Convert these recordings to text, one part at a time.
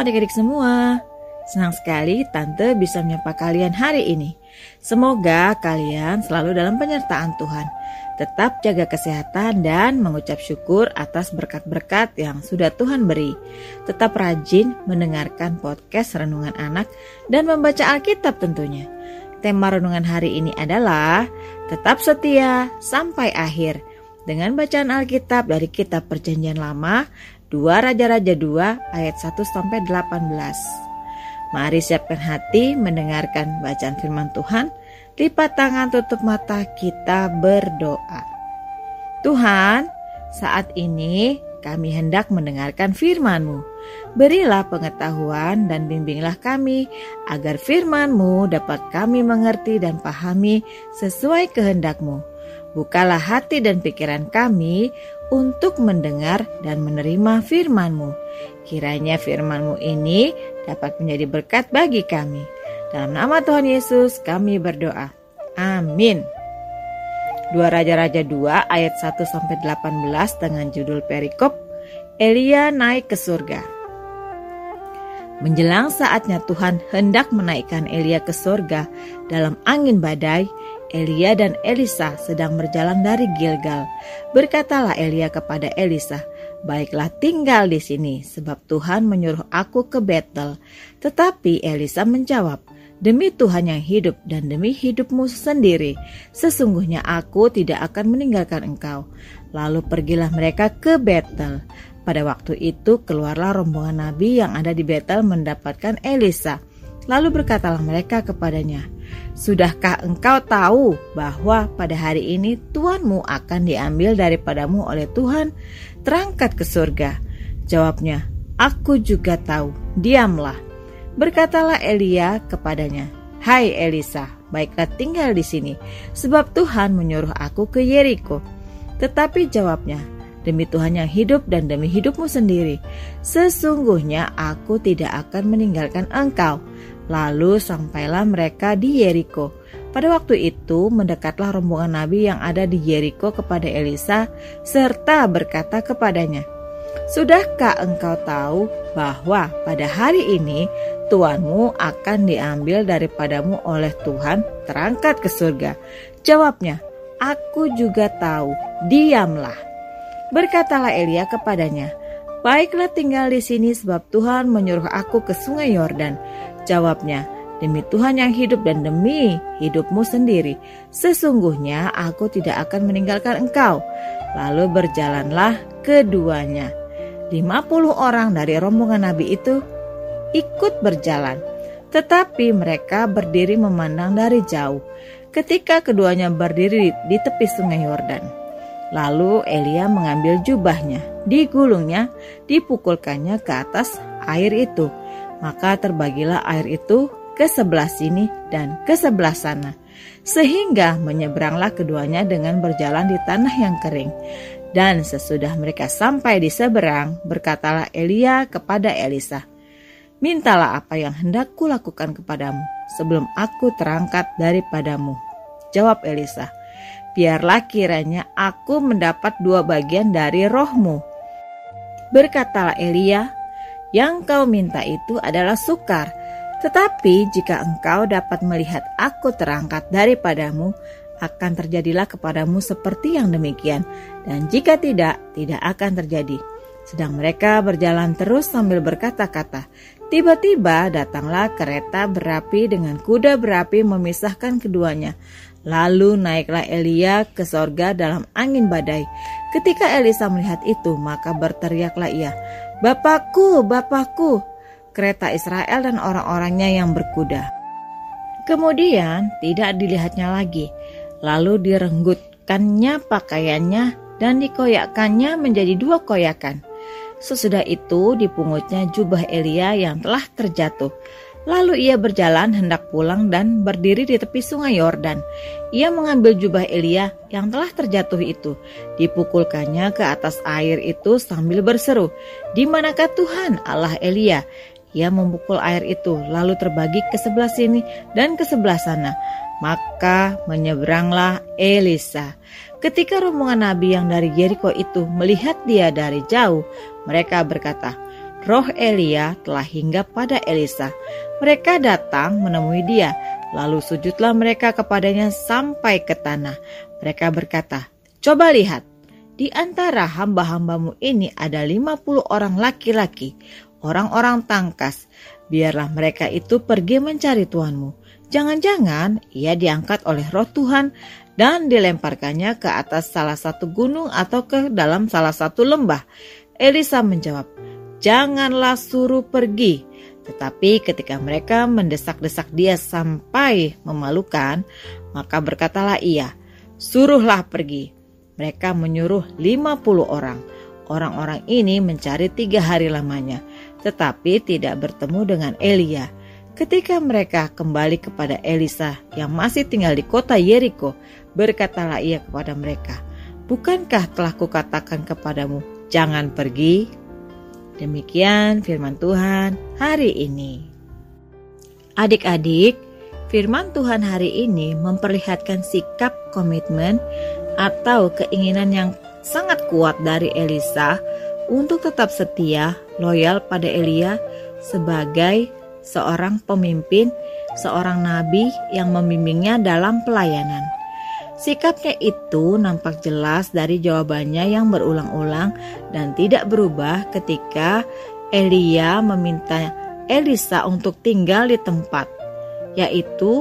Adik-adik semua. Senang sekali Tante bisa menyapa kalian hari ini. Semoga kalian selalu dalam penyertaan Tuhan. Tetap jaga kesehatan dan mengucap syukur atas berkat-berkat yang sudah Tuhan beri. Tetap rajin mendengarkan podcast Renungan Anak dan membaca Alkitab tentunya. Tema renungan hari ini adalah tetap setia sampai akhir dengan bacaan Alkitab dari kitab Perjanjian Lama 2 Raja-Raja 2 ayat 1 sampai 18. Mari siapkan hati mendengarkan bacaan firman Tuhan. Lipat tangan tutup mata kita berdoa. Tuhan, saat ini kami hendak mendengarkan firman-Mu. Berilah pengetahuan dan bimbinglah kami agar firman-Mu dapat kami mengerti dan pahami sesuai kehendak-Mu. Bukalah hati dan pikiran kami untuk mendengar dan menerima firman-Mu. Kiranya firman-Mu ini dapat menjadi berkat bagi kami. Dalam nama Tuhan Yesus kami berdoa. Amin. Dua Raja-Raja 2 ayat 1 sampai 18 dengan judul perikop Elia naik ke surga. Menjelang saatnya Tuhan hendak menaikkan Elia ke surga dalam angin badai, Elia dan Elisa sedang berjalan dari Gilgal. Berkatalah Elia kepada Elisa, "Baiklah tinggal di sini, sebab Tuhan menyuruh aku ke Betel." Tetapi Elisa menjawab, "Demi Tuhan yang hidup dan demi hidupmu sendiri, sesungguhnya aku tidak akan meninggalkan engkau." Lalu pergilah mereka ke Betel. Pada waktu itu keluarlah rombongan nabi yang ada di Betel mendapatkan Elisa. Lalu berkatalah mereka kepadanya, Sudahkah engkau tahu bahwa pada hari ini Tuanmu akan diambil daripadamu oleh Tuhan, terangkat ke surga? Jawabnya, Aku juga tahu, diamlah. Berkatalah Elia kepadanya, Hai Elisa, baiklah tinggal di sini, sebab Tuhan menyuruh aku ke Yeriko. Tetapi jawabnya, Demi Tuhan yang hidup dan demi hidupmu sendiri, sesungguhnya aku tidak akan meninggalkan engkau. Lalu sampailah mereka di Yeriko. Pada waktu itu mendekatlah rombongan nabi yang ada di Yeriko kepada Elisa serta berkata kepadanya, Sudahkah engkau tahu bahwa pada hari ini tuanmu akan diambil daripadamu oleh Tuhan terangkat ke surga? Jawabnya, aku juga tahu, diamlah. Berkatalah Elia kepadanya, Baiklah tinggal di sini sebab Tuhan menyuruh aku ke sungai Yordan. Jawabnya, demi Tuhan yang hidup dan demi hidupmu sendiri, sesungguhnya aku tidak akan meninggalkan engkau. Lalu berjalanlah keduanya. Lima puluh orang dari rombongan Nabi itu ikut berjalan, tetapi mereka berdiri memandang dari jauh. Ketika keduanya berdiri di tepi sungai Yordan, Lalu Elia mengambil jubahnya, digulungnya, dipukulkannya ke atas air itu. Maka terbagilah air itu ke sebelah sini dan ke sebelah sana. Sehingga menyeberanglah keduanya dengan berjalan di tanah yang kering. Dan sesudah mereka sampai di seberang, berkatalah Elia kepada Elisa, Mintalah apa yang hendak kulakukan kepadamu sebelum aku terangkat daripadamu. Jawab Elisa, biarlah kiranya aku mendapat dua bagian dari rohmu. Berkatalah Elia, yang kau minta itu adalah sukar, tetapi jika engkau dapat melihat aku terangkat daripadamu, akan terjadilah kepadamu seperti yang demikian, dan jika tidak, tidak akan terjadi. Sedang mereka berjalan terus sambil berkata-kata. Tiba-tiba datanglah kereta berapi dengan kuda berapi memisahkan keduanya. Lalu naiklah Elia ke sorga dalam angin badai. Ketika Elisa melihat itu, maka berteriaklah ia, Bapakku, Bapakku, kereta Israel dan orang-orangnya yang berkuda. Kemudian tidak dilihatnya lagi, lalu direnggutkannya pakaiannya dan dikoyakkannya menjadi dua koyakan. Sesudah itu dipungutnya jubah Elia yang telah terjatuh, Lalu ia berjalan hendak pulang dan berdiri di tepi sungai Yordan. Ia mengambil jubah Elia yang telah terjatuh itu, dipukulkannya ke atas air itu sambil berseru, "Di manakah Tuhan Allah Elia?" Ia memukul air itu, lalu terbagi ke sebelah sini dan ke sebelah sana. Maka menyeberanglah Elisa. Ketika rombongan nabi yang dari Jericho itu melihat dia dari jauh, mereka berkata, roh Elia telah hinggap pada Elisa. Mereka datang menemui dia, lalu sujudlah mereka kepadanya sampai ke tanah. Mereka berkata, Coba lihat, di antara hamba-hambamu ini ada 50 orang laki-laki, orang-orang tangkas. Biarlah mereka itu pergi mencari Tuanmu. Jangan-jangan ia diangkat oleh roh Tuhan dan dilemparkannya ke atas salah satu gunung atau ke dalam salah satu lembah. Elisa menjawab, "Janganlah suruh pergi." Tetapi ketika mereka mendesak-desak dia sampai memalukan, maka berkatalah ia, "Suruhlah pergi." Mereka menyuruh 50 orang. Orang-orang ini mencari tiga hari lamanya, tetapi tidak bertemu dengan Elia. Ketika mereka kembali kepada Elisa yang masih tinggal di kota Yeriko, Berkatalah ia kepada mereka, Bukankah telah kukatakan kepadamu, jangan pergi? Demikian firman Tuhan hari ini. Adik-adik, firman Tuhan hari ini memperlihatkan sikap komitmen atau keinginan yang sangat kuat dari Elisa untuk tetap setia, loyal pada Elia sebagai seorang pemimpin, seorang nabi yang membimbingnya dalam pelayanan. Sikapnya itu nampak jelas dari jawabannya yang berulang-ulang dan tidak berubah ketika Elia meminta Elisa untuk tinggal di tempat, yaitu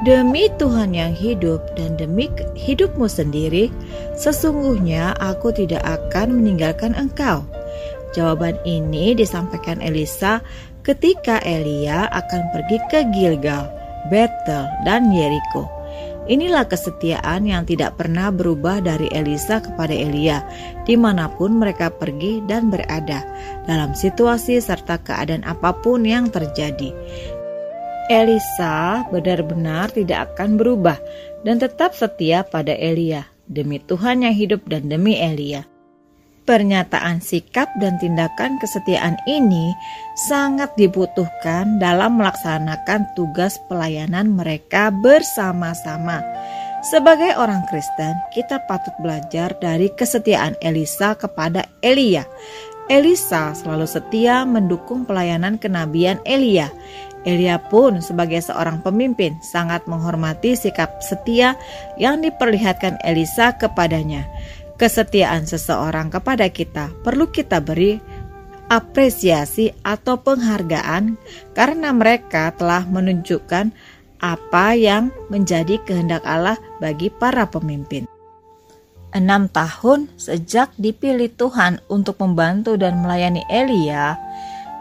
Demi Tuhan yang hidup dan demi hidupmu sendiri, sesungguhnya aku tidak akan meninggalkan engkau. Jawaban ini disampaikan Elisa ketika Elia akan pergi ke Gilgal, Bethel, dan Yeriko. Inilah kesetiaan yang tidak pernah berubah dari Elisa kepada Elia, di mana pun mereka pergi dan berada, dalam situasi serta keadaan apa pun yang terjadi. Elisa benar-benar tidak akan berubah dan tetap setia pada Elia, demi Tuhan yang hidup dan demi Elia. Pernyataan sikap dan tindakan kesetiaan ini sangat dibutuhkan dalam melaksanakan tugas pelayanan mereka bersama-sama. Sebagai orang Kristen, kita patut belajar dari kesetiaan Elisa kepada Elia. Elisa selalu setia mendukung pelayanan kenabian Elia. Elia pun sebagai seorang pemimpin sangat menghormati sikap setia yang diperlihatkan Elisa kepadanya kesetiaan seseorang kepada kita perlu kita beri apresiasi atau penghargaan karena mereka telah menunjukkan apa yang menjadi kehendak Allah bagi para pemimpin. Enam tahun sejak dipilih Tuhan untuk membantu dan melayani Elia,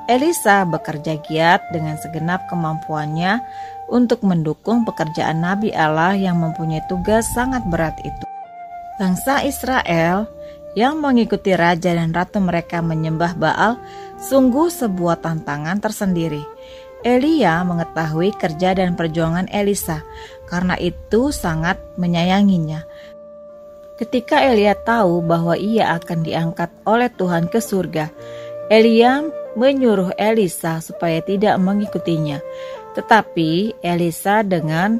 Elisa bekerja giat dengan segenap kemampuannya untuk mendukung pekerjaan Nabi Allah yang mempunyai tugas sangat berat itu. Bangsa Israel yang mengikuti raja dan ratu mereka menyembah Baal sungguh sebuah tantangan tersendiri. Elia mengetahui kerja dan perjuangan Elisa, karena itu sangat menyayanginya. Ketika Elia tahu bahwa ia akan diangkat oleh Tuhan ke surga, Elia menyuruh Elisa supaya tidak mengikutinya. Tetapi Elisa dengan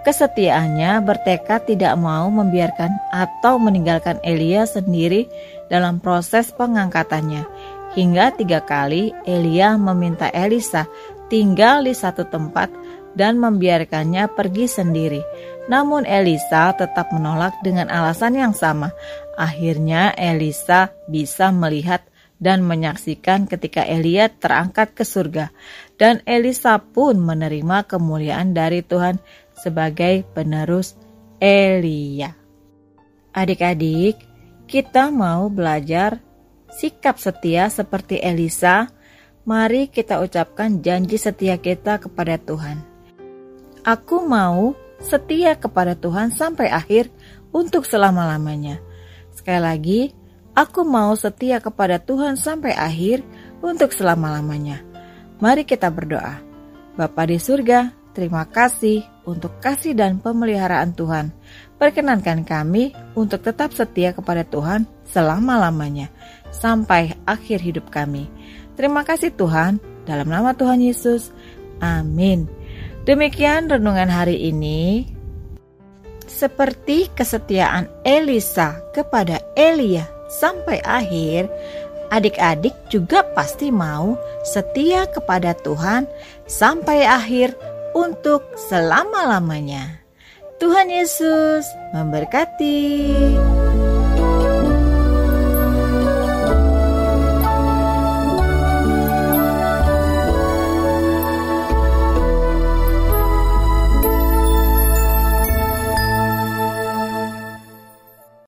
Kesetiaannya bertekad tidak mau membiarkan atau meninggalkan Elia sendiri dalam proses pengangkatannya. Hingga tiga kali Elia meminta Elisa tinggal di satu tempat dan membiarkannya pergi sendiri. Namun Elisa tetap menolak dengan alasan yang sama. Akhirnya Elisa bisa melihat dan menyaksikan ketika Elia terangkat ke surga. Dan Elisa pun menerima kemuliaan dari Tuhan sebagai penerus Elia. Adik-adik, kita mau belajar sikap setia seperti Elisa. Mari kita ucapkan janji setia kita kepada Tuhan. Aku mau setia kepada Tuhan sampai akhir untuk selama-lamanya. Sekali lagi, aku mau setia kepada Tuhan sampai akhir untuk selama-lamanya. Mari kita berdoa. Bapa di surga, Terima kasih untuk kasih dan pemeliharaan Tuhan. Perkenankan kami untuk tetap setia kepada Tuhan selama-lamanya sampai akhir hidup kami. Terima kasih Tuhan, dalam nama Tuhan Yesus. Amin. Demikian renungan hari ini. Seperti kesetiaan Elisa kepada Elia sampai akhir, adik-adik juga pasti mau setia kepada Tuhan sampai akhir untuk selama-lamanya. Tuhan Yesus memberkati.